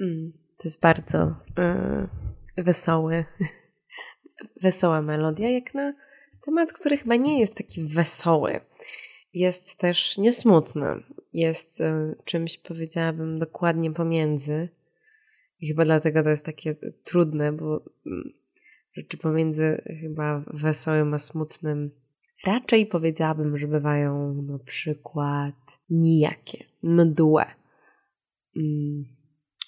Mm, to jest bardzo y, wesoły, wesoła melodia, jak na temat, który chyba nie jest taki wesoły. Jest też niesmutny. Jest y, czymś, powiedziałabym, dokładnie pomiędzy. I chyba dlatego to jest takie trudne, bo y, rzeczy pomiędzy chyba wesołym a smutnym raczej powiedziałabym, że bywają na przykład nijakie, mdłe, mm,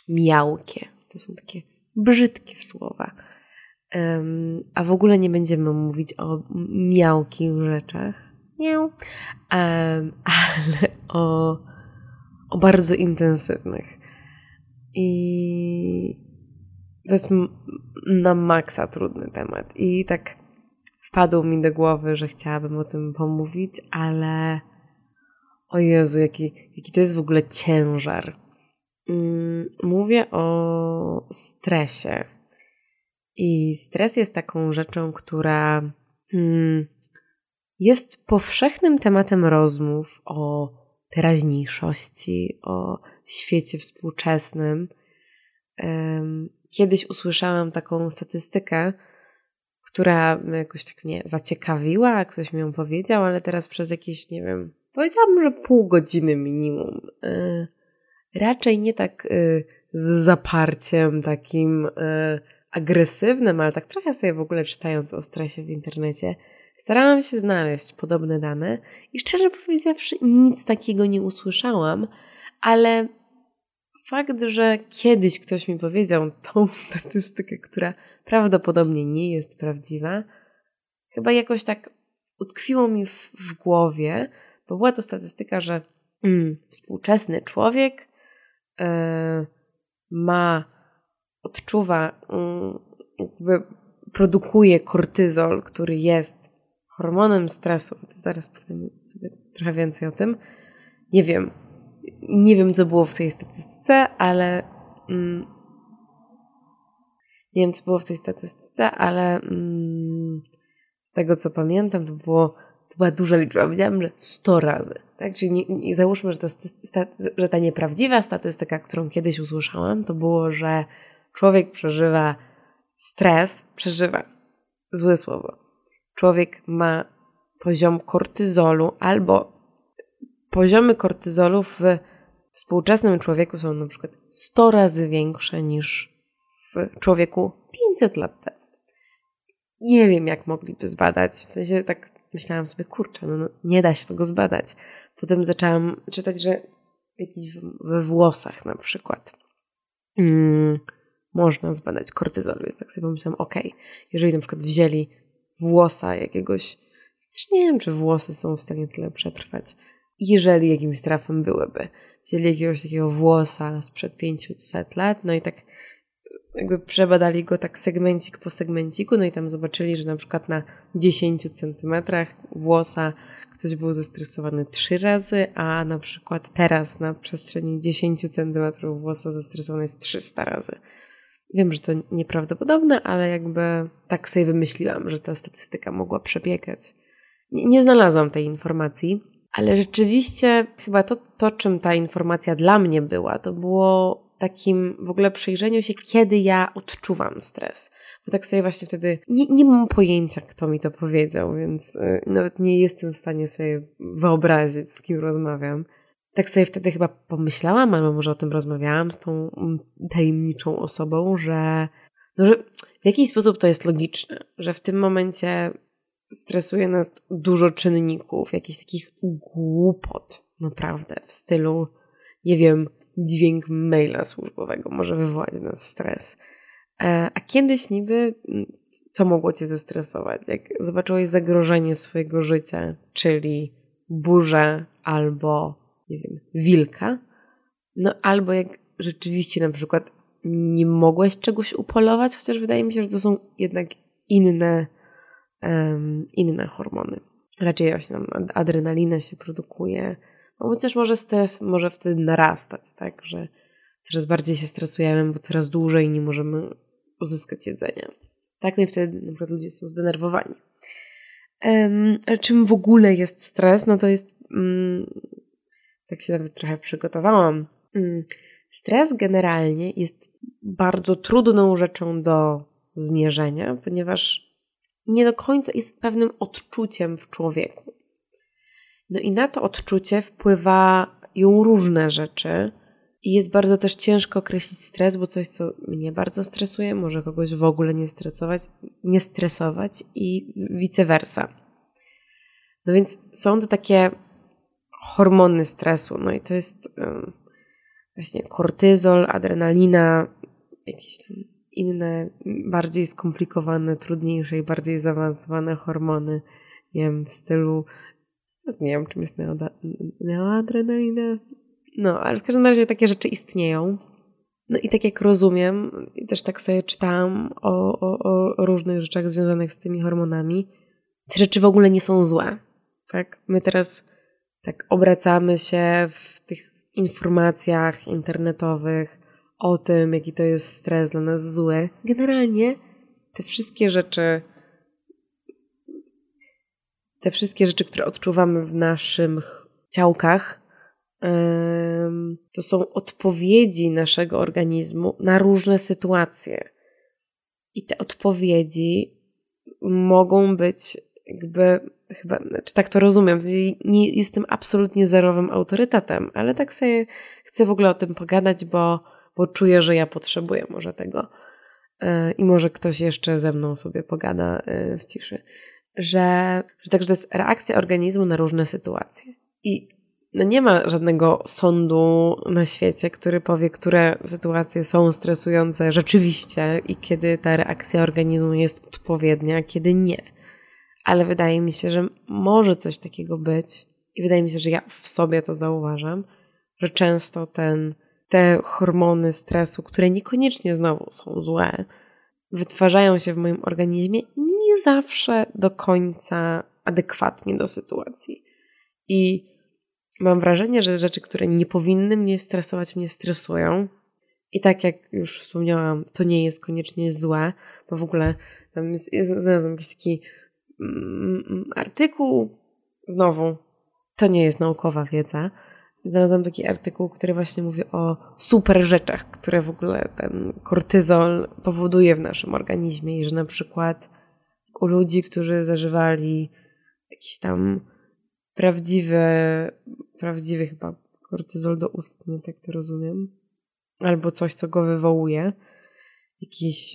miałkie. To są takie brzydkie słowa. Um, a w ogóle nie będziemy mówić o miałkich rzeczach, miał, um, ale o, o bardzo intensywnych. I to jest na maksa trudny temat. I tak wpadło mi do głowy, że chciałabym o tym pomówić, ale o Jezu, jaki, jaki to jest w ogóle ciężar. Mm, mówię o stresie. I stres jest taką rzeczą, która mm, jest powszechnym tematem rozmów o teraźniejszości, o świecie współczesnym. Kiedyś usłyszałam taką statystykę, która jakoś tak mnie zaciekawiła, ktoś mi ją powiedział, ale teraz przez jakieś, nie wiem, powiedziałabym, że pół godziny minimum. Yy, raczej nie tak yy, z zaparciem takim yy, agresywnym, ale tak trochę sobie w ogóle czytając o stresie w internecie, starałam się znaleźć podobne dane i szczerze powiedziawszy nic takiego nie usłyszałam, ale fakt, że kiedyś ktoś mi powiedział tą statystykę, która prawdopodobnie nie jest prawdziwa, chyba jakoś tak utkwiło mi w, w głowie, bo była to statystyka, że mm, współczesny człowiek yy, ma, odczuwa, yy, jakby produkuje kortyzol, który jest hormonem stresu. To zaraz powiem sobie trochę więcej o tym. Nie wiem, nie wiem, co było w tej statystyce, ale. Mm, nie wiem, co było w tej statystyce, ale mm, z tego, co pamiętam, to było. To była duża liczba. Powiedziałabym, że 100 razy. Tak? Czyli nie, nie, załóżmy, że ta, że ta nieprawdziwa statystyka, którą kiedyś usłyszałam, to było, że człowiek przeżywa stres, przeżywa złe słowo. Człowiek ma poziom kortyzolu albo poziomy kortyzolu w współczesnym człowieku są na przykład 100 razy większe niż w człowieku 500 lat temu. Nie wiem, jak mogliby zbadać. W sensie tak myślałam sobie, kurczę, no, no nie da się tego zbadać. Potem zaczęłam czytać, że jakiś we włosach na przykład mm, można zbadać kortyzol. Więc tak sobie pomyślałam, okej, okay, jeżeli na przykład wzięli włosa jakiegoś, też nie wiem, czy włosy są w stanie tyle przetrwać, jeżeli jakimś trafem byłyby. Wzięli jakiegoś takiego włosa sprzed 500 lat, no i tak jakby przebadali go tak segmencik po segmenciku, no i tam zobaczyli, że na przykład na 10 centymetrach włosa ktoś był zestresowany trzy razy, a na przykład teraz na przestrzeni 10 centymetrów włosa zestresowany jest 300 razy. Wiem, że to nieprawdopodobne, ale jakby tak sobie wymyśliłam, że ta statystyka mogła przebiegać. Nie, nie znalazłam tej informacji, ale rzeczywiście chyba to, to, czym ta informacja dla mnie była, to było takim w ogóle przyjrzeniu się, kiedy ja odczuwam stres. Bo tak sobie właśnie wtedy nie, nie mam pojęcia, kto mi to powiedział, więc y, nawet nie jestem w stanie sobie wyobrazić, z kim rozmawiam. Tak sobie wtedy chyba pomyślałam, albo może o tym rozmawiałam z tą mm, tajemniczą osobą, że, no, że w jakiś sposób to jest logiczne, że w tym momencie stresuje nas dużo czynników, jakichś takich głupot, naprawdę, w stylu, nie wiem, dźwięk maila służbowego może wywołać w nas stres. E, a kiedyś niby, co mogło cię zestresować? Jak zobaczyłeś zagrożenie swojego życia, czyli burzę albo, nie wiem, wilka, no albo jak rzeczywiście na przykład nie mogłeś czegoś upolować, chociaż wydaje mi się, że to są jednak inne inne hormony. Raczej właśnie adrenalina się produkuje, no chociaż może stres może wtedy narastać, tak, że coraz bardziej się stresujemy, bo coraz dłużej nie możemy uzyskać jedzenia. Tak, no i wtedy na przykład ludzie są zdenerwowani. Ale czym w ogóle jest stres? No to jest tak tak się nawet trochę przygotowałam. Mm, stres generalnie jest bardzo trudną rzeczą do zmierzenia, ponieważ nie do końca jest pewnym odczuciem w człowieku. No i na to odczucie wpływają różne rzeczy. I jest bardzo też ciężko określić stres, bo coś, co mnie bardzo stresuje, może kogoś w ogóle nie stresować, nie stresować i vice versa. No więc są to takie hormony stresu, no i to jest um, właśnie kortyzol, adrenalina, jakieś tam inne, bardziej skomplikowane, trudniejsze i bardziej zaawansowane hormony, nie wiem, w stylu, nie wiem, czym jest neoadrenalina, no, ale w każdym razie takie rzeczy istnieją. No i tak jak rozumiem, i też tak sobie czytałam o, o, o różnych rzeczach związanych z tymi hormonami, te rzeczy w ogóle nie są złe. Tak? My teraz tak obracamy się w tych informacjach internetowych o tym, jaki to jest stres dla nas zły. Generalnie te wszystkie rzeczy, te wszystkie rzeczy, które odczuwamy w naszych ciałkach, to są odpowiedzi naszego organizmu na różne sytuacje. I te odpowiedzi mogą być jakby, chyba, znaczy tak to rozumiem, nie jestem absolutnie zerowym autorytetem, ale tak sobie chcę w ogóle o tym pogadać, bo, bo czuję, że ja potrzebuję może tego. E, I może ktoś jeszcze ze mną sobie pogada e, w ciszy. Że, że także to jest reakcja organizmu na różne sytuacje. I no nie ma żadnego sądu na świecie, który powie, które sytuacje są stresujące rzeczywiście i kiedy ta reakcja organizmu jest odpowiednia, a kiedy nie. Ale wydaje mi się, że może coś takiego być i wydaje mi się, że ja w sobie to zauważam, że często ten, te hormony stresu, które niekoniecznie znowu są złe, wytwarzają się w moim organizmie nie zawsze do końca adekwatnie do sytuacji. I mam wrażenie, że rzeczy, które nie powinny mnie stresować, mnie stresują. I tak jak już wspomniałam, to nie jest koniecznie złe, bo w ogóle tam jest, jest, znalazłam jakiś taki mm, mm, artykuł, znowu, to nie jest naukowa wiedza, znalazłam taki artykuł, który właśnie mówi o super rzeczach, które w ogóle ten kortyzol powoduje w naszym organizmie i że na przykład u ludzi, którzy zażywali jakiś tam prawdziwy, prawdziwy chyba kortyzol do ustny, tak to rozumiem. Albo coś, co go wywołuje. Jakiś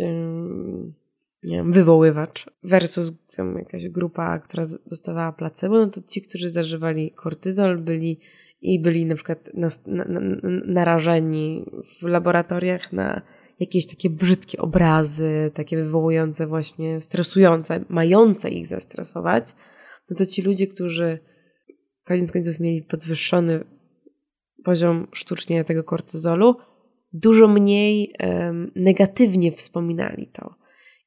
nie wiem, wywoływacz versus tam jakaś grupa, która dostawała placebo, no to ci, którzy zażywali kortyzol byli i byli na przykład narażeni w laboratoriach na jakieś takie brzydkie obrazy, takie wywołujące właśnie, stresujące, mające ich zestresować, no to ci ludzie, którzy koniec końców mieli podwyższony poziom sztucznie tego kortyzolu, dużo mniej um, negatywnie wspominali to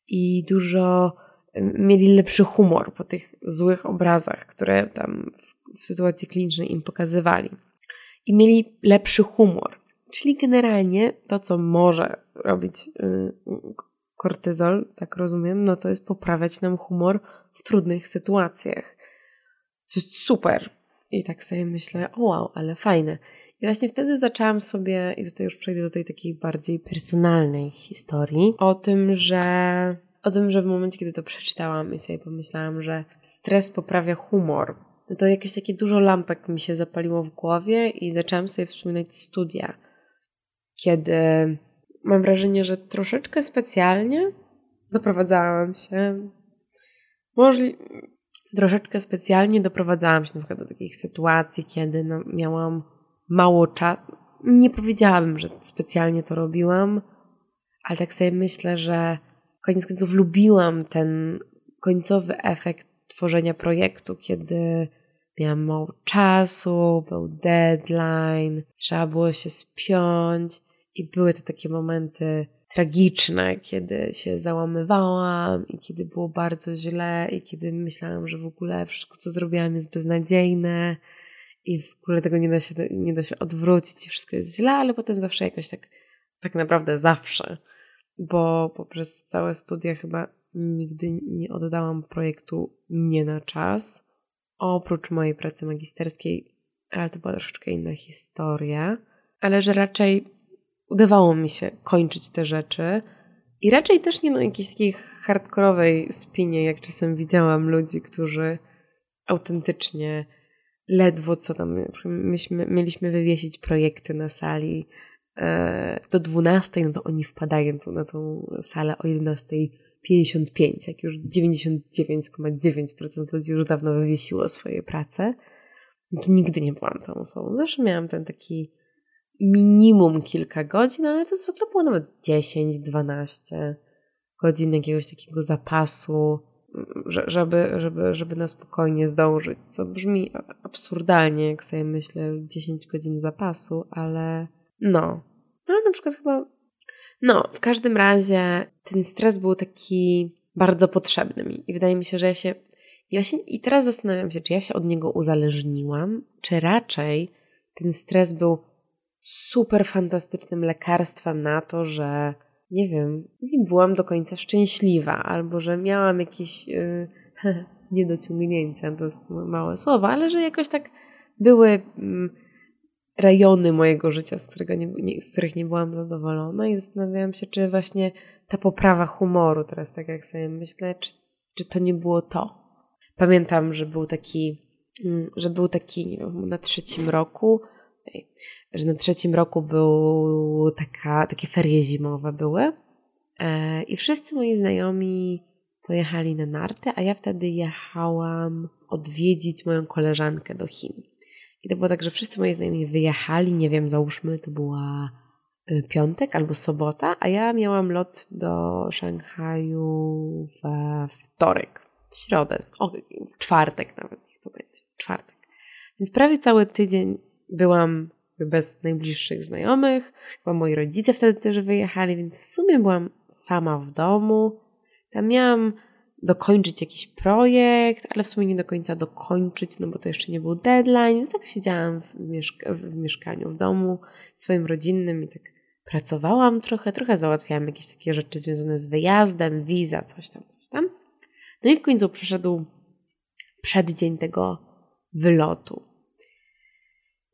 i dużo um, mieli lepszy humor po tych złych obrazach, które tam w, w sytuacji klinicznej im pokazywali. I mieli lepszy humor. Czyli generalnie to, co może robić y, kortyzol, tak rozumiem, no to jest poprawiać nam humor w trudnych sytuacjach. Co jest super, i tak sobie myślę, o wow, ale fajne. I właśnie wtedy zaczęłam sobie, i tutaj już przejdę do tej takiej bardziej personalnej historii, o tym, że o tym, że w momencie, kiedy to przeczytałam i sobie pomyślałam, że stres poprawia humor, no to jakieś takie dużo lampek mi się zapaliło w głowie i zaczęłam sobie wspominać studia, kiedy mam wrażenie, że troszeczkę specjalnie doprowadzałam się, możliwe troszeczkę specjalnie doprowadzałam się na przykład do takich sytuacji, kiedy no, miałam mało czasu. Nie powiedziałabym, że specjalnie to robiłam, ale tak sobie myślę, że koniec końców lubiłam ten końcowy efekt tworzenia projektu, kiedy miałam mało czasu, był deadline, trzeba było się spiąć i były to takie momenty tragiczne, kiedy się załamywałam i kiedy było bardzo źle i kiedy myślałam, że w ogóle wszystko, co zrobiłam jest beznadziejne i w ogóle tego nie da się, nie da się odwrócić i wszystko jest źle, ale potem zawsze jakoś tak, tak naprawdę zawsze, bo poprzez całe studia chyba nigdy nie oddałam projektu nie na czas. Oprócz mojej pracy magisterskiej ale to była troszeczkę inna historia. Ale że raczej udawało mi się kończyć te rzeczy. I raczej też nie na jakiejś takiej hardkorowej spinie, jak czasem widziałam ludzi, którzy autentycznie ledwo co tam, myśmy, mieliśmy wywiesić projekty na sali e, do 12, no to oni wpadają tu na tą salę o 11.55, jak już 99,9% ludzi już dawno wywiesiło swoje prace. To nigdy nie byłam tą osobą. Zawsze miałam ten taki minimum kilka godzin, ale to zwykle było nawet 10-12 godzin jakiegoś takiego zapasu, żeby, żeby, żeby na spokojnie zdążyć. Co brzmi absurdalnie, jak sobie myślę, 10 godzin zapasu, ale no. no. Ale na przykład chyba. No, w każdym razie ten stres był taki bardzo potrzebny mi. I wydaje mi się, że ja się. Ja się I teraz zastanawiam się, czy ja się od niego uzależniłam, czy raczej ten stres był super fantastycznym lekarstwem na to, że nie wiem, nie byłam do końca szczęśliwa, albo że miałam jakieś yy, niedociągnięcia, to jest małe słowo, ale że jakoś tak były yy, rejony mojego życia, z, którego nie, nie, z których nie byłam zadowolona i zastanawiałam się, czy właśnie ta poprawa humoru, teraz tak jak sobie myślę, czy, czy to nie było to. Pamiętam, że był taki, yy, że był taki, nie wiem, na trzecim roku, że na trzecim roku był taka, takie ferie zimowe były e, i wszyscy moi znajomi pojechali na narty, a ja wtedy jechałam odwiedzić moją koleżankę do Chin. I to było tak, że wszyscy moi znajomi wyjechali, nie wiem, załóżmy, to była e, piątek albo sobota, a ja miałam lot do Szanghaju we wtorek, w środę, o, w czwartek nawet, niech to będzie, czwartek. Więc prawie cały tydzień byłam bez najbliższych znajomych. Chyba moi rodzice wtedy też wyjechali, więc w sumie byłam sama w domu. Tam miałam dokończyć jakiś projekt, ale w sumie nie do końca dokończyć, no bo to jeszcze nie był deadline, więc tak siedziałam w, mieszka w mieszkaniu, w domu swoim rodzinnym i tak pracowałam trochę, trochę załatwiałam jakieś takie rzeczy związane z wyjazdem, wiza, coś tam, coś tam. No i w końcu przyszedł przeddzień tego wylotu.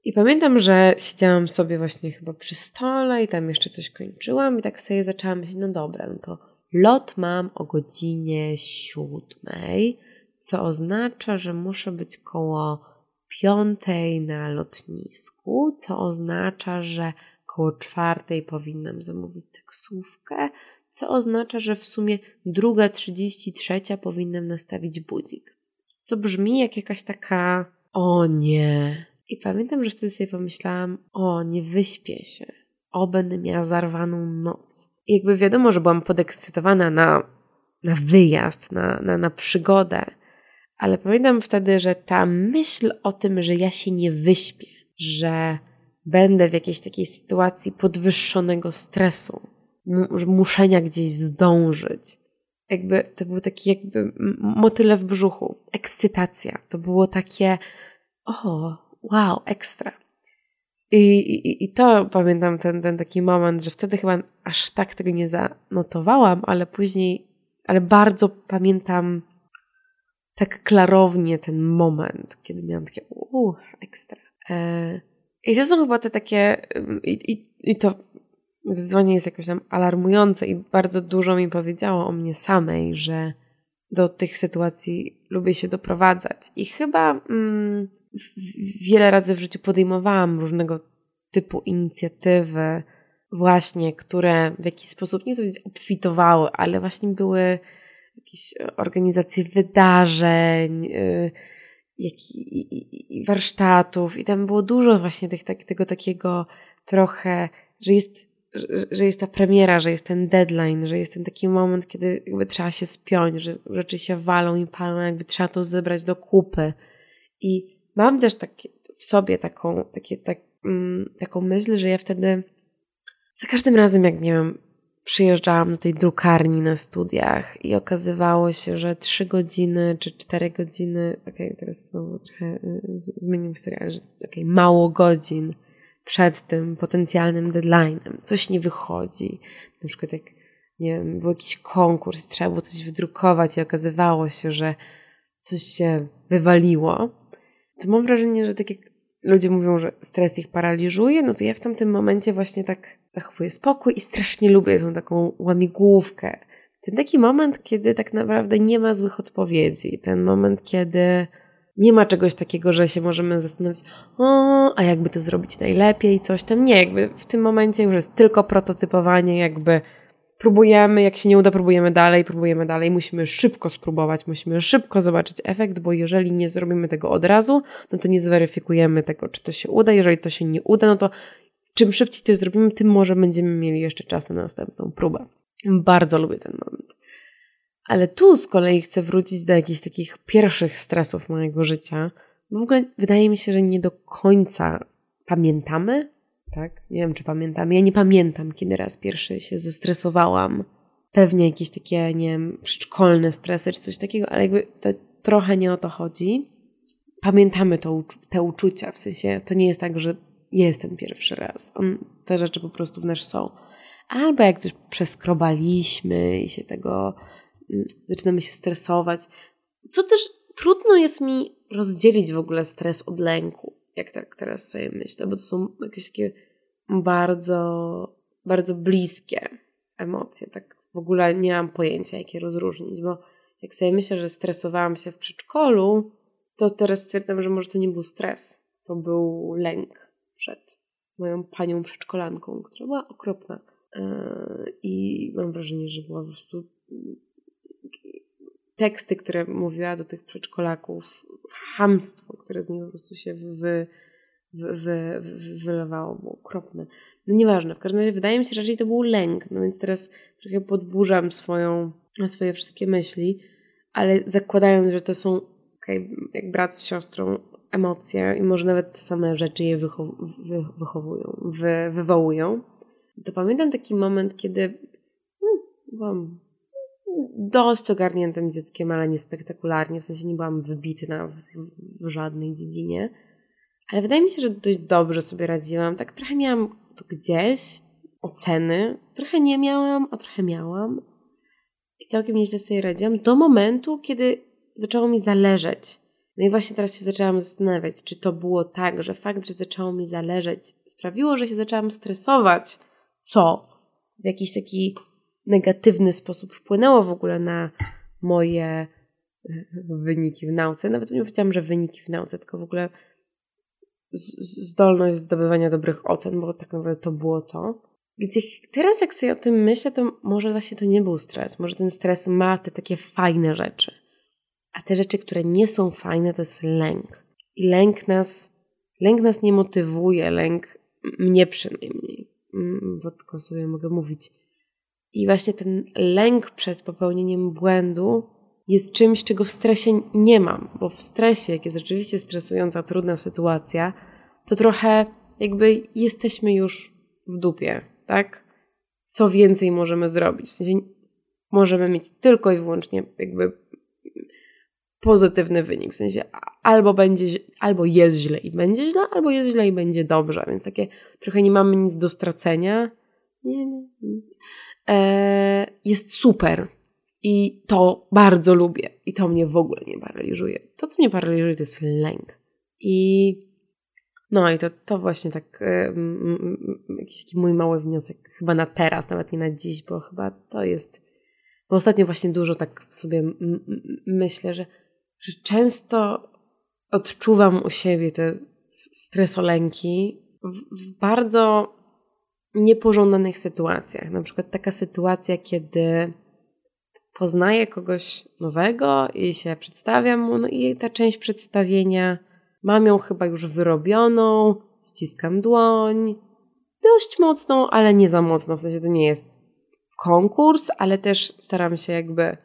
I pamiętam, że siedziałam sobie właśnie chyba przy stole i tam jeszcze coś kończyłam i tak sobie zaczęłam myśleć, no dobra, no to lot mam o godzinie siódmej, co oznacza, że muszę być koło piątej na lotnisku, co oznacza, że koło czwartej powinnam zamówić taksówkę, co oznacza, że w sumie druga trzydzieści trzecia powinnam nastawić budzik. Co brzmi jak jakaś taka, o nie, i pamiętam, że wtedy sobie pomyślałam, o, nie wyśpię się. O, będę miała zarwaną noc. I jakby wiadomo, że byłam podekscytowana na, na wyjazd, na, na, na przygodę, ale pamiętam wtedy, że ta myśl o tym, że ja się nie wyśpię, że będę w jakiejś takiej sytuacji podwyższonego stresu, muszenia gdzieś zdążyć. Jakby to był taki jakby motyle w brzuchu, ekscytacja. To było takie, o, wow, ekstra. I, i, I to pamiętam ten, ten taki moment, że wtedy chyba aż tak tego nie zanotowałam, ale później, ale bardzo pamiętam tak klarownie ten moment, kiedy miałam takie uuu, ekstra. E, I to są chyba te takie, i, i, i to zdecydowanie jest jakoś tam alarmujące i bardzo dużo mi powiedziało o mnie samej, że do tych sytuacji lubię się doprowadzać. I chyba mm, wiele razy w życiu podejmowałam różnego typu inicjatywy, właśnie, które w jakiś sposób nie obfitowały, ale właśnie były jakieś organizacje wydarzeń, y, jak i, warsztatów, i tam było dużo właśnie tych, tak, tego takiego trochę, że jest, że jest ta premiera, że jest ten deadline, że jest ten taki moment, kiedy jakby trzeba się spiąć, że rzeczy się walą i palą, jakby trzeba to zebrać do kupy. I mam też takie, w sobie taką, takie, tak, mm, taką myśl, że ja wtedy za każdym razem, jak nie wiem, przyjeżdżałam do tej drukarni na studiach i okazywało się, że trzy godziny czy cztery godziny, okej, okay, teraz znowu trochę y, zmieniłem historię, ale że okay, mało godzin przed tym potencjalnym deadline'em, coś nie wychodzi. Na przykład jak, nie wiem, był jakiś konkurs, trzeba było coś wydrukować i okazywało się, że coś się wywaliło, to mam wrażenie, że tak jak ludzie mówią, że stres ich paraliżuje, no to ja w tamtym momencie właśnie tak zachowuję spokój i strasznie lubię tą taką łamigłówkę. Ten taki moment, kiedy tak naprawdę nie ma złych odpowiedzi. Ten moment, kiedy nie ma czegoś takiego, że się możemy zastanowić, o, a jakby to zrobić najlepiej, coś tam. Nie, jakby w tym momencie już jest tylko prototypowanie, jakby próbujemy, jak się nie uda, próbujemy dalej, próbujemy dalej. Musimy szybko spróbować, musimy szybko zobaczyć efekt, bo jeżeli nie zrobimy tego od razu, no to nie zweryfikujemy tego, czy to się uda. Jeżeli to się nie uda, no to czym szybciej to zrobimy, tym może będziemy mieli jeszcze czas na następną próbę. Bardzo lubię ten moment. Ale tu z kolei chcę wrócić do jakichś takich pierwszych stresów mojego życia. W ogóle wydaje mi się, że nie do końca pamiętamy, tak? Nie wiem, czy pamiętam. Ja nie pamiętam, kiedy raz pierwszy się zestresowałam. Pewnie jakieś takie, nie wiem, przedszkolne stresy czy coś takiego, ale jakby to trochę nie o to chodzi. Pamiętamy to, te uczucia, w sensie to nie jest tak, że jest ten pierwszy raz. On, te rzeczy po prostu w nas są. Albo jak coś przeskrobaliśmy i się tego mm, zaczynamy się stresować. Co też trudno jest mi rozdzielić w ogóle stres od lęku, jak tak teraz sobie myślę, bo to są jakieś takie bardzo, bardzo bliskie emocje. Tak w ogóle nie mam pojęcia, jak je rozróżnić, bo jak sobie myślę, że stresowałam się w przedszkolu, to teraz stwierdzam, że może to nie był stres, to był lęk przed moją panią przedszkolanką, która była okropna. E, I mam wrażenie, że była po prostu teksty, które mówiła do tych przedszkolaków, hamstwo, które z niej po prostu się wy, wy, wy, wylewało, było okropne. No nieważne, w każdym razie wydaje mi się, że raczej to był lęk, no więc teraz trochę podburzam swoją, swoje wszystkie myśli, ale zakładając, że to są okay, jak brat z siostrą emocje i może nawet te same rzeczy je wychow wy wychowują, wy wywołują, to pamiętam taki moment, kiedy hmm, byłam dość ogarniętym dzieckiem, ale nie spektakularnie, w sensie nie byłam wybitna w, w żadnej dziedzinie, ale wydaje mi się, że dość dobrze sobie radziłam. Tak trochę miałam to gdzieś, oceny, trochę nie miałam, a trochę miałam. I całkiem nieźle sobie radziłam. Do momentu, kiedy zaczęło mi zależeć. No i właśnie teraz się zaczęłam zastanawiać, czy to było tak, że fakt, że zaczęło mi zależeć, sprawiło, że się zaczęłam stresować, co? W jakiś taki negatywny sposób wpłynęło w ogóle na moje e, wyniki w nauce. Nawet nie powiedziałam, że wyniki w nauce, tylko w ogóle zdolność zdobywania dobrych ocen, bo tak naprawdę to było to. Gdzie teraz, jak sobie o tym myślę, to może właśnie to nie był stres. Może ten stres ma te takie fajne rzeczy. A te rzeczy, które nie są fajne, to jest lęk. I lęk nas, lęk nas nie motywuje, lęk mnie przynajmniej, mm, bo tylko sobie mogę mówić. I właśnie ten lęk przed popełnieniem błędu jest czymś, czego w stresie nie mam, bo w stresie, jak jest rzeczywiście stresująca, trudna sytuacja, to trochę jakby jesteśmy już w dupie, tak? Co więcej możemy zrobić? W sensie możemy mieć tylko i wyłącznie jakby pozytywny wynik. W sensie albo będzie, albo jest źle i będzie źle, albo jest źle i będzie dobrze. Więc takie trochę nie mamy nic do stracenia. Nie, nie, nic. E, jest super. I to bardzo lubię. I to mnie w ogóle nie paraliżuje. To, co mnie paraliżuje, to jest lęk. I no i to, to właśnie tak y, jakiś taki mój mały wniosek, chyba na teraz, nawet nie na dziś, bo chyba to jest. Bo ostatnio właśnie dużo tak sobie myślę, że że często odczuwam u siebie te stresolęki w, w bardzo niepożądanych sytuacjach. Na przykład taka sytuacja, kiedy poznaję kogoś nowego i się przedstawiam mu, no i ta część przedstawienia mam ją chyba już wyrobioną, ściskam dłoń, dość mocną, ale nie za mocno, w sensie to nie jest konkurs, ale też staram się jakby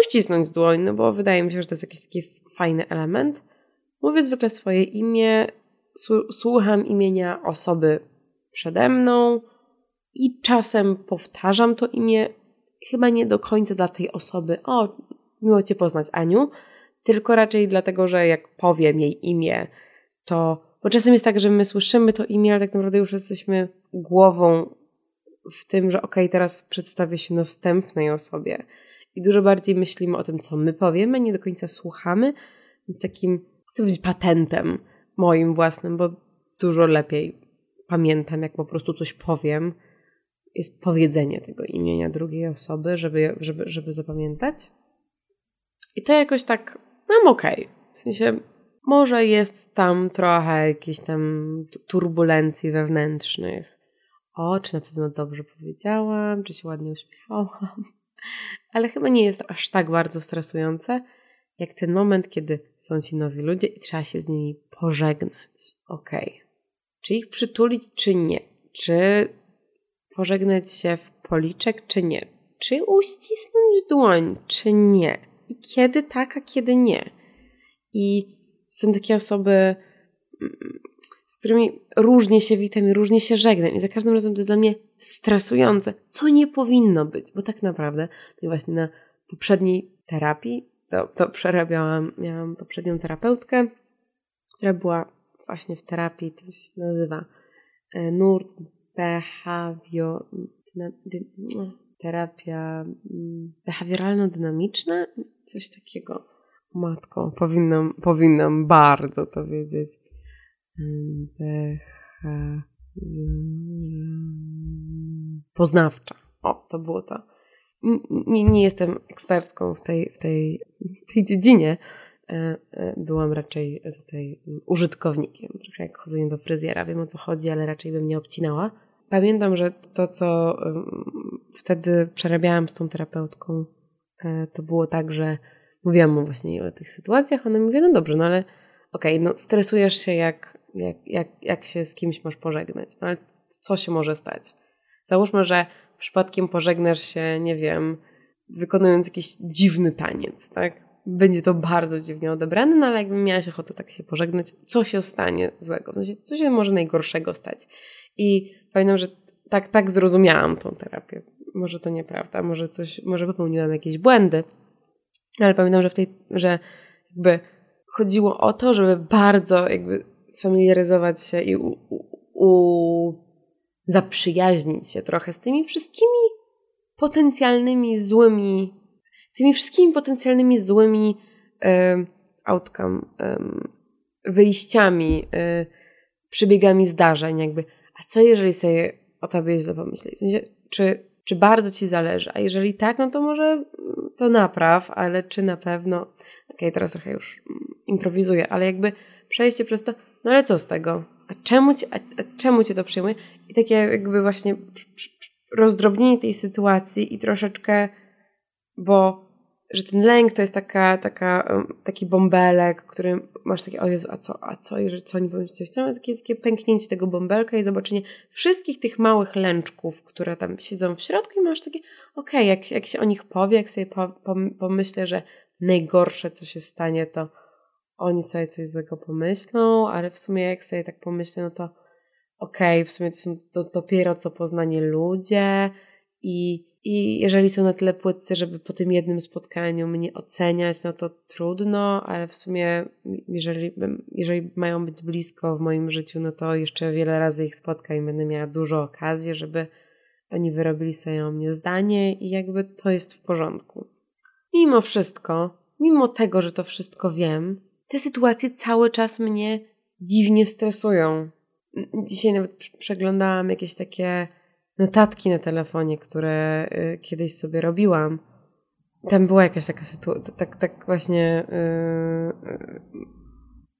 uścisnąć dłoń, no bo wydaje mi się, że to jest jakiś taki fajny element. Mówię zwykle swoje imię, słucham imienia osoby przede mną i czasem powtarzam to imię, chyba nie do końca dla tej osoby, o, miło Cię poznać, Aniu, tylko raczej dlatego, że jak powiem jej imię, to. Bo czasem jest tak, że my słyszymy to imię, ale tak naprawdę już jesteśmy głową w tym, że okej, okay, teraz przedstawię się następnej osobie i dużo bardziej myślimy o tym, co my powiemy, nie do końca słuchamy, więc takim, chcę być patentem, moim własnym, bo dużo lepiej pamiętam, jak po prostu coś powiem, jest powiedzenie tego imienia drugiej osoby, żeby, żeby, żeby zapamiętać. I to jakoś tak mam okej. Okay. W sensie może jest tam trochę jakichś tam turbulencji wewnętrznych. O, czy na pewno dobrze powiedziałam, czy się ładnie uśmiechałam. Ale chyba nie jest aż tak bardzo stresujące, jak ten moment, kiedy są ci nowi ludzie i trzeba się z nimi pożegnać. Okej. Okay. Czy ich przytulić, czy nie? Czy pożegnać się w policzek, czy nie? Czy uścisnąć dłoń, czy nie? I kiedy tak, a kiedy nie? I są takie osoby, mm, z którymi różnie się witam i różnie się żegnam. I za każdym razem to jest dla mnie stresujące, co nie powinno być, bo tak naprawdę no właśnie na poprzedniej terapii to, to przerabiałam, miałam poprzednią terapeutkę, która była właśnie w terapii, to się nazywa e, nurt behawior, terapia mm, behawioralno-dynamiczna, coś takiego. Matko, powinnam, powinnam bardzo to wiedzieć. Beha... Poznawcza. O, to było to. Nie, nie jestem ekspertką w tej, w tej, w tej dziedzinie. E, e, byłam raczej tutaj użytkownikiem. Trochę jak chodzenie do fryzjera. Wiem o co chodzi, ale raczej bym nie obcinała. Pamiętam, że to, co wtedy przerabiałam z tą terapeutką, e, to było tak, że mówiłam mu właśnie o tych sytuacjach, ona mówi, no dobrze, no ale okej, okay, no stresujesz się jak, jak, jak, jak się z kimś masz pożegnać, no ale co się może stać? Załóżmy, że przypadkiem pożegnasz się, nie wiem, wykonując jakiś dziwny taniec, tak? Będzie to bardzo dziwnie odebrane, no ale jakbym miałaś ochotę tak się pożegnać, co się stanie złego? W sensie, co się może najgorszego stać? I pamiętam, że tak, tak zrozumiałam tą terapię. Może to nieprawda, może coś, może popełniłam jakieś błędy, ale pamiętam, że w tej, że jakby chodziło o to, żeby bardzo jakby sfamiliaryzować się i u, u, u zaprzyjaźnić się trochę z tymi wszystkimi potencjalnymi złymi, tymi wszystkimi potencjalnymi złymi y, outcome, y, wyjściami, y, przebiegami zdarzeń, jakby. A co jeżeli sobie o tobie źle pomyśleć? W sensie, czy, czy bardzo ci zależy? A jeżeli tak, no to może to napraw, ale czy na pewno, okej, okay, teraz trochę już improwizuję, ale jakby przejście przez to, no ale co z tego? A czemu, ci, a, a czemu cię to przyjmuje? I takie jakby właśnie rozdrobnienie tej sytuacji i troszeczkę, bo że ten lęk to jest taka, taka, taki bąbelek, który masz takie, o Jezu, a co, a co, jeżeli co, nie powiem coś tam, takie, takie pęknięcie tego bąbelka i zobaczenie wszystkich tych małych lęczków, które tam siedzą w środku i masz takie, okej, okay, jak, jak się o nich powie, jak sobie po, pomyślę, że najgorsze, co się stanie, to oni sobie coś złego pomyślą, ale w sumie jak sobie tak pomyślę, no to okej, okay, w sumie to są do, dopiero co poznanie ludzie i i jeżeli są na tyle płytcy, żeby po tym jednym spotkaniu mnie oceniać, no to trudno, ale w sumie, jeżeli, jeżeli mają być blisko w moim życiu, no to jeszcze wiele razy ich spotkam i będę miała dużo okazji, żeby oni wyrobili sobie o mnie zdanie i jakby to jest w porządku. Mimo wszystko, mimo tego, że to wszystko wiem, te sytuacje cały czas mnie dziwnie stresują. Dzisiaj nawet przeglądałam jakieś takie notatki na telefonie, które y, kiedyś sobie robiłam. Tam była jakaś taka sytuacja, tak, tak właśnie yy,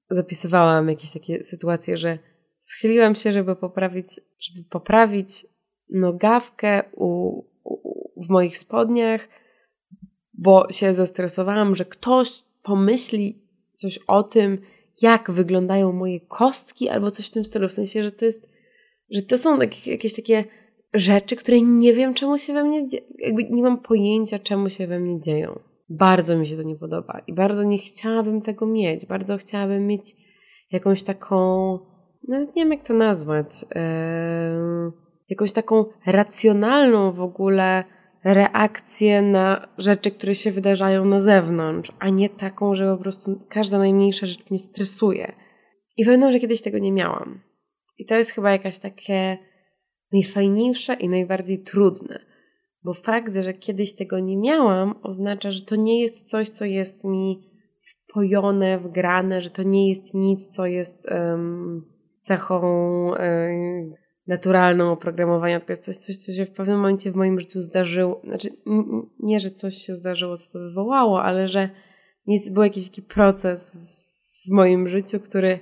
zapisywałam jakieś takie sytuacje, że schyliłam się, żeby poprawić, żeby poprawić nogawkę u, u, w moich spodniach, bo się zestresowałam, że ktoś pomyśli coś o tym, jak wyglądają moje kostki, albo coś w tym stylu. W sensie, że to jest, że to są takie, jakieś takie rzeczy, które nie wiem, czemu się we mnie dzieją. Jakby nie mam pojęcia, czemu się we mnie dzieją. Bardzo mi się to nie podoba i bardzo nie chciałabym tego mieć. Bardzo chciałabym mieć jakąś taką, nawet nie wiem, jak to nazwać, yy, jakąś taką racjonalną w ogóle reakcję na rzeczy, które się wydarzają na zewnątrz, a nie taką, że po prostu każda najmniejsza rzecz mnie stresuje. I pamiętam, że kiedyś tego nie miałam. I to jest chyba jakaś takie najfajniejsze i najbardziej trudne. Bo fakt, że kiedyś tego nie miałam, oznacza, że to nie jest coś, co jest mi w wpojone, wgrane, że to nie jest nic, co jest um, cechą um, naturalną oprogramowania, tylko jest coś, coś, co się w pewnym momencie w moim życiu zdarzyło. Znaczy, nie, że coś się zdarzyło, co to wywołało, ale że jest, był jakiś taki proces w moim życiu, który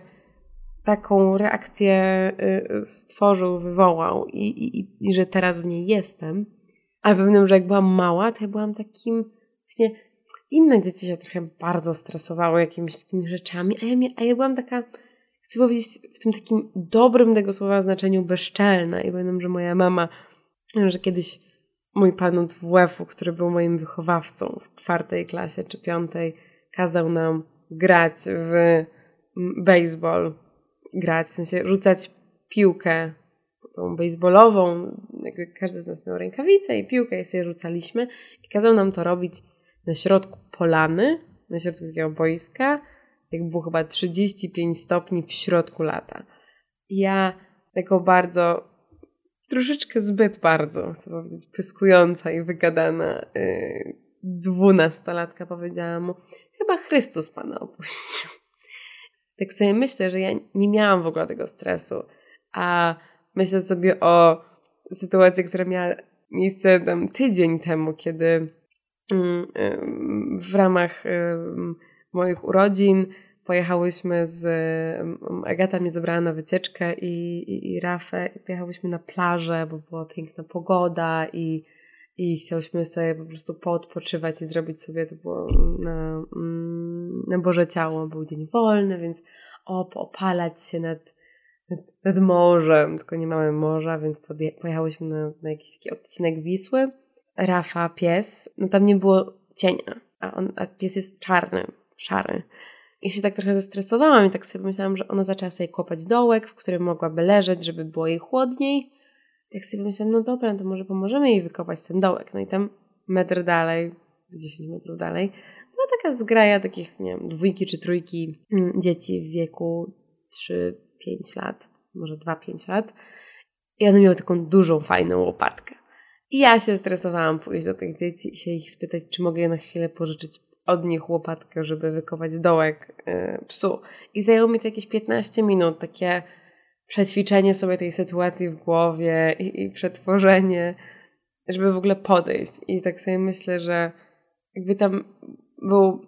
taką reakcję y, stworzył, wywołał i, i, i że teraz w niej jestem. Ale pamiętam, że jak byłam mała, to ja byłam takim właśnie inne dzieci się trochę bardzo stresowały jakimiś takimi rzeczami, a ja, a ja byłam taka, chcę powiedzieć, w tym takim dobrym tego słowa znaczeniu bezczelna. I pamiętam, że moja mama, że kiedyś mój pan od WF-u, który był moim wychowawcą w czwartej klasie czy piątej, kazał nam grać w baseball, grać, w sensie rzucać piłkę tą baseballową, jakby każdy z nas miał rękawice i piłkę i sobie rzucaliśmy i kazał nam to robić na środku polany, na środku takiego boiska, jak było chyba 35 stopni w środku lata. Ja jako bardzo, troszeczkę zbyt bardzo, chcę powiedzieć, pyskująca i wygadana yy, dwunastolatka powiedziała mu, chyba Chrystus Pana opuścił. Tak sobie myślę, że ja nie miałam w ogóle tego stresu, a myślę sobie o sytuacji, która miała miejsce tam tydzień temu, kiedy mm, w ramach moich urodzin pojechałyśmy z Agata mnie zabrała na wycieczkę i, i, i Rafę pojechałyśmy na plażę, bo była piękna pogoda i, i chciałyśmy sobie po prostu poodpoczywać i zrobić sobie, to było na, mm, na Boże Ciało, był dzień wolny, więc o, opalać się nad nad morzem, tylko nie mamy morza, więc podje- pojechałyśmy na, na jakiś taki odcinek Wisły. Rafa, pies, no tam nie było cienia, a, on, a pies jest czarny, szary. I się tak trochę zestresowałam i tak sobie myślałam, że ona zaczęła sobie kopać dołek, w którym mogłaby leżeć, żeby było jej chłodniej. Tak sobie myślałam, no dobra, no to może pomożemy jej wykopać ten dołek. No i tam metr dalej, 10 metrów dalej, była taka zgraja takich, nie wiem, dwójki czy trójki mm, dzieci w wieku 3 5 lat, może 2-5 lat. I one miały taką dużą, fajną łopatkę. I ja się stresowałam pójść do tych dzieci i się ich spytać, czy mogę je na chwilę pożyczyć od nich łopatkę, żeby wykować dołek yy, psu. I zajęło mi to jakieś 15 minut, takie przećwiczenie sobie tej sytuacji w głowie i, i przetworzenie, żeby w ogóle podejść. I tak sobie myślę, że jakby tam był,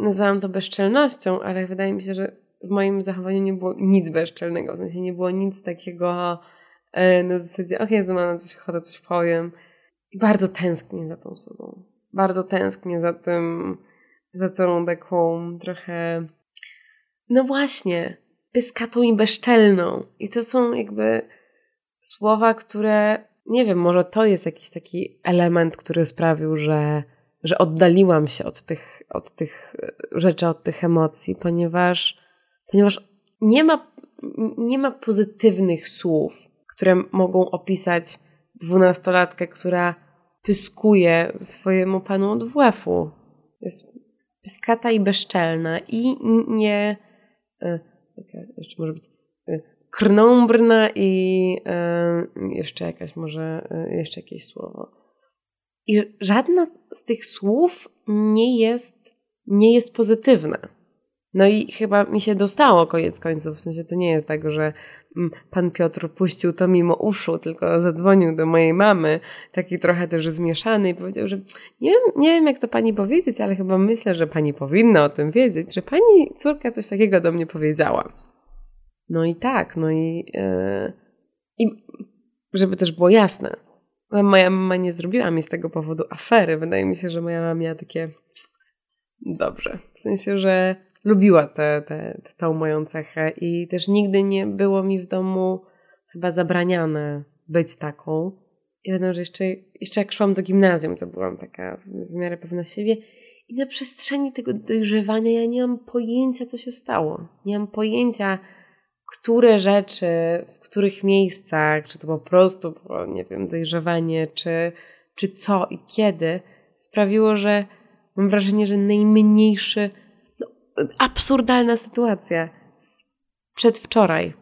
nazywam to bezczelnością, ale wydaje mi się, że w moim zachowaniu nie było nic bezczelnego, w sensie nie było nic takiego e, na zasadzie, och Jezu, mam na coś ochotę, coś powiem. I bardzo tęsknię za tą sobą. Bardzo tęsknię za tym, za tą taką trochę, no właśnie, pyskatą i bezczelną. I to są jakby słowa, które, nie wiem, może to jest jakiś taki element, który sprawił, że, że oddaliłam się od tych, od tych rzeczy, od tych emocji, ponieważ ponieważ nie ma, nie ma pozytywnych słów, które mogą opisać dwunastolatkę, która pyskuje swojemu panu od WF-u. Jest pyskata i bezczelna i nie e, jeszcze może być e, krnąbrna i e, jeszcze jakaś może jeszcze jakieś słowo. I żadna z tych słów nie jest, nie jest pozytywna. No i chyba mi się dostało koniec końców. W sensie to nie jest tak, że pan Piotr puścił to mimo uszu, tylko zadzwonił do mojej mamy, taki trochę też zmieszany i powiedział, że nie wiem, nie wiem jak to pani powiedzieć, ale chyba myślę, że pani powinna o tym wiedzieć, że pani córka coś takiego do mnie powiedziała. No i tak, no i, yy, i żeby też było jasne, moja mama nie zrobiła mi z tego powodu afery. Wydaje mi się, że moja mama miała takie dobrze. W sensie, że lubiła tę te, te, tą moją cechę i też nigdy nie było mi w domu chyba zabraniane być taką. I pamiętam, że jeszcze, jeszcze jak szłam do gimnazjum, to byłam taka w miarę pewna siebie. I na przestrzeni tego dojrzewania ja nie mam pojęcia, co się stało. Nie mam pojęcia, które rzeczy, w których miejscach, czy to po prostu było, nie wiem, dojrzewanie, czy, czy co i kiedy, sprawiło, że mam wrażenie, że najmniejszy absurdalna sytuacja. Przedwczoraj.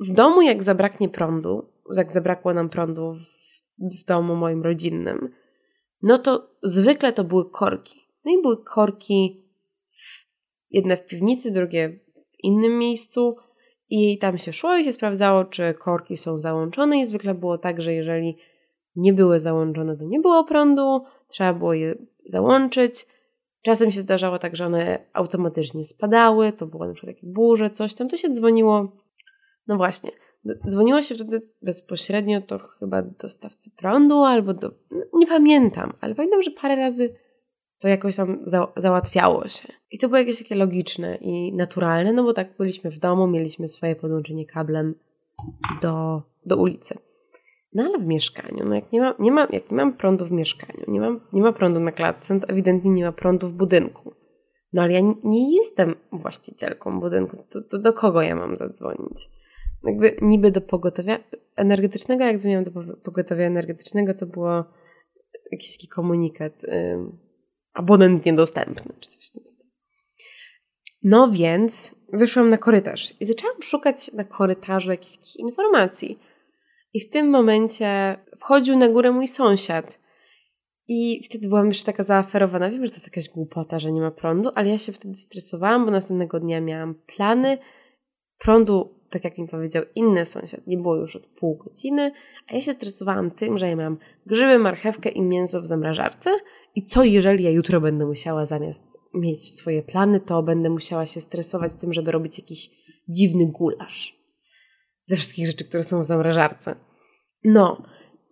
W domu, jak zabraknie prądu, jak zabrakło nam prądu w, w domu moim rodzinnym, no to zwykle to były korki. No i były korki w, jedne w piwnicy, drugie w innym miejscu i tam się szło i się sprawdzało, czy korki są załączone i zwykle było tak, że jeżeli nie były załączone, to nie było prądu, trzeba było je załączyć. Czasem się zdarzało tak, że one automatycznie spadały, to było na przykład jakieś burze, coś tam, to się dzwoniło. No właśnie, dzwoniło się wtedy bezpośrednio to chyba do dostawcy prądu albo do. Nie pamiętam, ale pamiętam, że parę razy to jakoś tam za, załatwiało się. I to było jakieś takie logiczne i naturalne, no bo tak byliśmy w domu, mieliśmy swoje podłączenie kablem do, do ulicy. No ale w mieszkaniu, no jak nie, ma, nie, ma, jak nie mam prądu w mieszkaniu, nie, mam, nie ma prądu na klatce, no to ewidentnie nie ma prądu w budynku. No ale ja nie jestem właścicielką budynku, to, to do kogo ja mam zadzwonić? Jakby niby do pogotowia energetycznego, jak dzwoniłam do pogotowia energetycznego, to było jakiś taki komunikat, yy, abonent niedostępny, czy coś w tym stylu. No więc wyszłam na korytarz i zaczęłam szukać na korytarzu jakichś informacji i w tym momencie wchodził na górę mój sąsiad. I wtedy byłam już taka zaaferowana. Wiem, że to jest jakaś głupota, że nie ma prądu, ale ja się wtedy stresowałam, bo następnego dnia miałam plany. Prądu, tak jak mi powiedział inny sąsiad, nie było już od pół godziny, a ja się stresowałam tym, że ja mam grzyby, marchewkę i mięso w zamrażarce. I co jeżeli ja jutro będę musiała zamiast mieć swoje plany, to będę musiała się stresować tym, żeby robić jakiś dziwny gulasz ze wszystkich rzeczy, które są w zamrażarce. No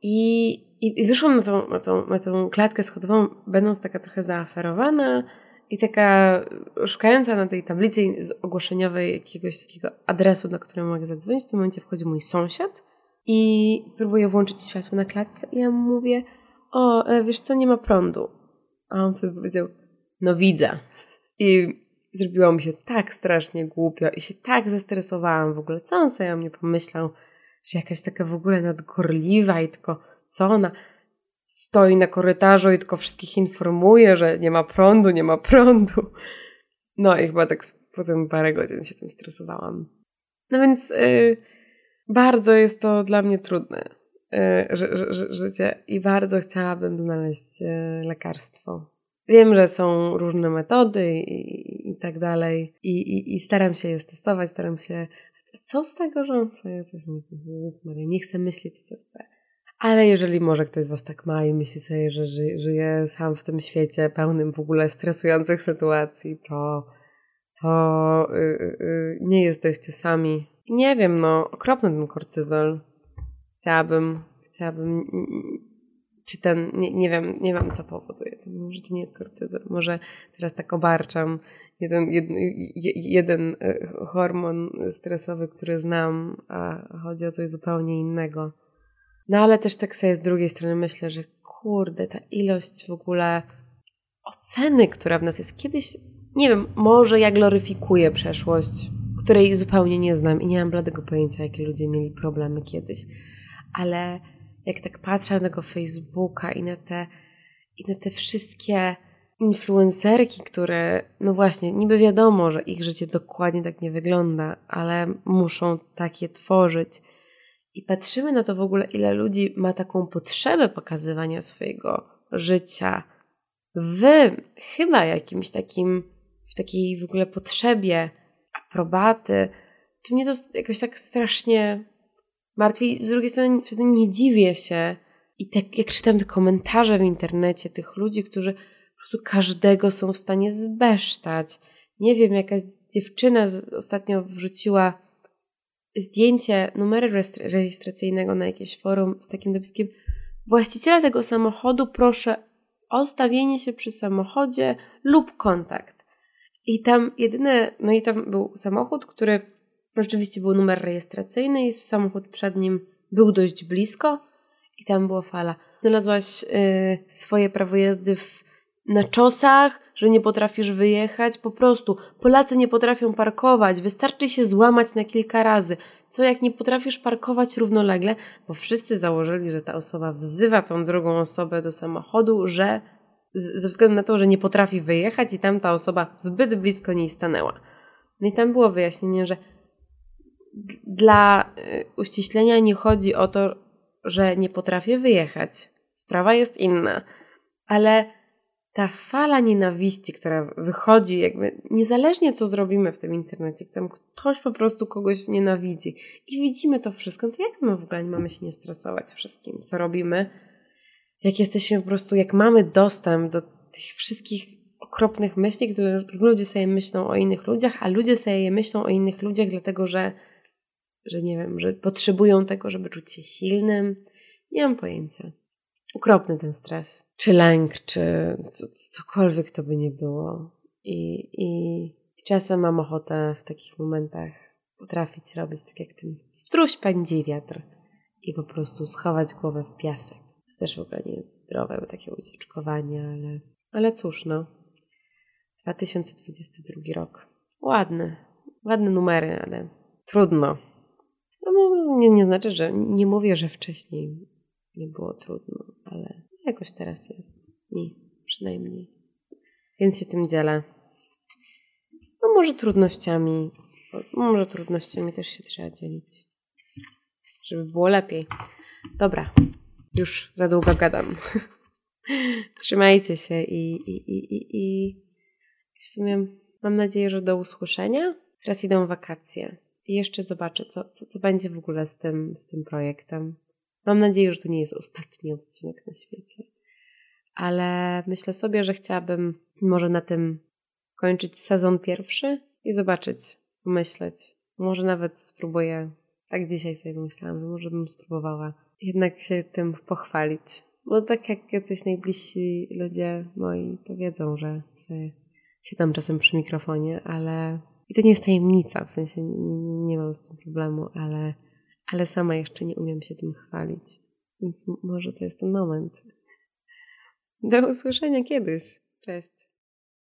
i, i, i wyszłam na tą, na, tą, na tą klatkę schodową, będąc taka trochę zaaferowana i taka szukająca na tej tablicy ogłoszeniowej jakiegoś takiego adresu, na który mogę zadzwonić. W tym momencie wchodzi mój sąsiad i próbuje włączyć światło na klatce i ja mu mówię, o, e, wiesz co, nie ma prądu. A on wtedy powiedział, no widzę. I zrobiło mi się tak strasznie głupio i się tak zestresowałam w ogóle. Co on sobie o mnie pomyślał, że jakaś taka w ogóle nadgorliwa i tylko co ona stoi na korytarzu i tylko wszystkich informuje, że nie ma prądu, nie ma prądu. No i chyba tak potem parę godzin się tym stresowałam. No więc yy, bardzo jest to dla mnie trudne yy, życie i bardzo chciałabym znaleźć yy, lekarstwo Wiem, że są różne metody i, i tak dalej I, i, i staram się je testować, staram się co z tego, że on sobie coś mówi, niech sobie myśli, co chce. Ale jeżeli może ktoś z Was tak ma i myśli sobie, że ży, żyje sam w tym świecie pełnym w ogóle stresujących sytuacji, to, to yy, yy, nie jesteście sami. nie wiem, no, okropny ten kortyzol. Chciałabym, chciałabym czy ten, nie, nie wiem, nie wiem co powoduje. To może to nie jest kortyzol, może teraz tak obarczam jeden, jeden, jeden e, hormon stresowy, który znam, a chodzi o coś zupełnie innego. No ale też tak sobie z drugiej strony myślę, że kurde, ta ilość w ogóle oceny, która w nas jest kiedyś, nie wiem, może ja gloryfikuję przeszłość, której zupełnie nie znam i nie mam bladego pojęcia, jakie ludzie mieli problemy kiedyś, ale jak tak patrzę na tego Facebooka i na te, i na te wszystkie influencerki, które, no właśnie, niby wiadomo, że ich życie dokładnie tak nie wygląda, ale muszą takie tworzyć. I patrzymy na to w ogóle, ile ludzi ma taką potrzebę pokazywania swojego życia w chyba jakimś takim, w takiej w ogóle potrzebie aprobaty. To mnie to jakoś tak strasznie martwi. Z drugiej strony wtedy nie dziwię się. I tak jak czytam te komentarze w internecie tych ludzi, którzy po prostu każdego są w stanie zbesztać. Nie wiem, jakaś dziewczyna ostatnio wrzuciła zdjęcie numeru rejestracyjnego na jakieś forum z takim dopiskiem właściciela tego samochodu proszę o stawienie się przy samochodzie lub kontakt. I tam jedyne, no i tam był samochód, który Rzeczywiście był numer rejestracyjny i samochód przed nim był dość blisko i tam była fala. Znalazłaś y, swoje prawo jazdy w, na czosach, że nie potrafisz wyjechać. Po prostu Polacy nie potrafią parkować. Wystarczy się złamać na kilka razy. Co jak nie potrafisz parkować równolegle, bo wszyscy założyli, że ta osoba wzywa tą drugą osobę do samochodu, że z, ze względu na to, że nie potrafi wyjechać i tam ta osoba zbyt blisko niej stanęła. No i tam było wyjaśnienie, że dla y, uściślenia nie chodzi o to, że nie potrafię wyjechać. Sprawa jest inna. Ale ta fala nienawiści, która wychodzi, jakby niezależnie co zrobimy w tym internecie, tam ktoś po prostu kogoś nienawidzi i widzimy to wszystko, to jak my w ogóle mamy się nie stresować wszystkim, co robimy? Jak jesteśmy po prostu, jak mamy dostęp do tych wszystkich okropnych myśli, które ludzie sobie myślą o innych ludziach, a ludzie sobie myślą o innych ludziach, dlatego że, że nie wiem, że potrzebują tego, żeby czuć się silnym. Nie mam pojęcia. Ukropny ten stres. Czy lęk, czy co, cokolwiek to by nie było. I, I czasem mam ochotę w takich momentach potrafić robić tak jak ten struś pędzi wiatr i po prostu schować głowę w piasek. Co też w ogóle nie jest zdrowe, bo takie ucieczkowanie, ale, ale cóż no. 2022 rok. Ładny. Ładne numery, ale trudno. No, nie, nie znaczy, że nie mówię, że wcześniej nie było trudno, ale jakoś teraz jest mi przynajmniej. Więc się tym dzielę. No może trudnościami, może trudnościami też się trzeba dzielić, żeby było lepiej. Dobra, już za długo gadam. Trzymajcie się i, i, i, i, i w sumie mam nadzieję, że do usłyszenia. Teraz idą wakacje i jeszcze zobaczę, co, co, co będzie w ogóle z tym, z tym projektem. Mam nadzieję, że to nie jest ostatni odcinek na świecie. Ale myślę sobie, że chciałabym może na tym skończyć sezon pierwszy i zobaczyć, pomyśleć. Może nawet spróbuję, tak dzisiaj sobie myślałam, że może bym spróbowała jednak się tym pochwalić. Bo tak jak jacyś najbliżsi ludzie moi to wiedzą, że sobie siadam czasem przy mikrofonie, ale i to nie jest tajemnica, w sensie nie, nie mam z tym problemu, ale ale sama jeszcze nie umiem się tym chwalić. Więc może to jest ten moment. Do usłyszenia kiedyś. Cześć.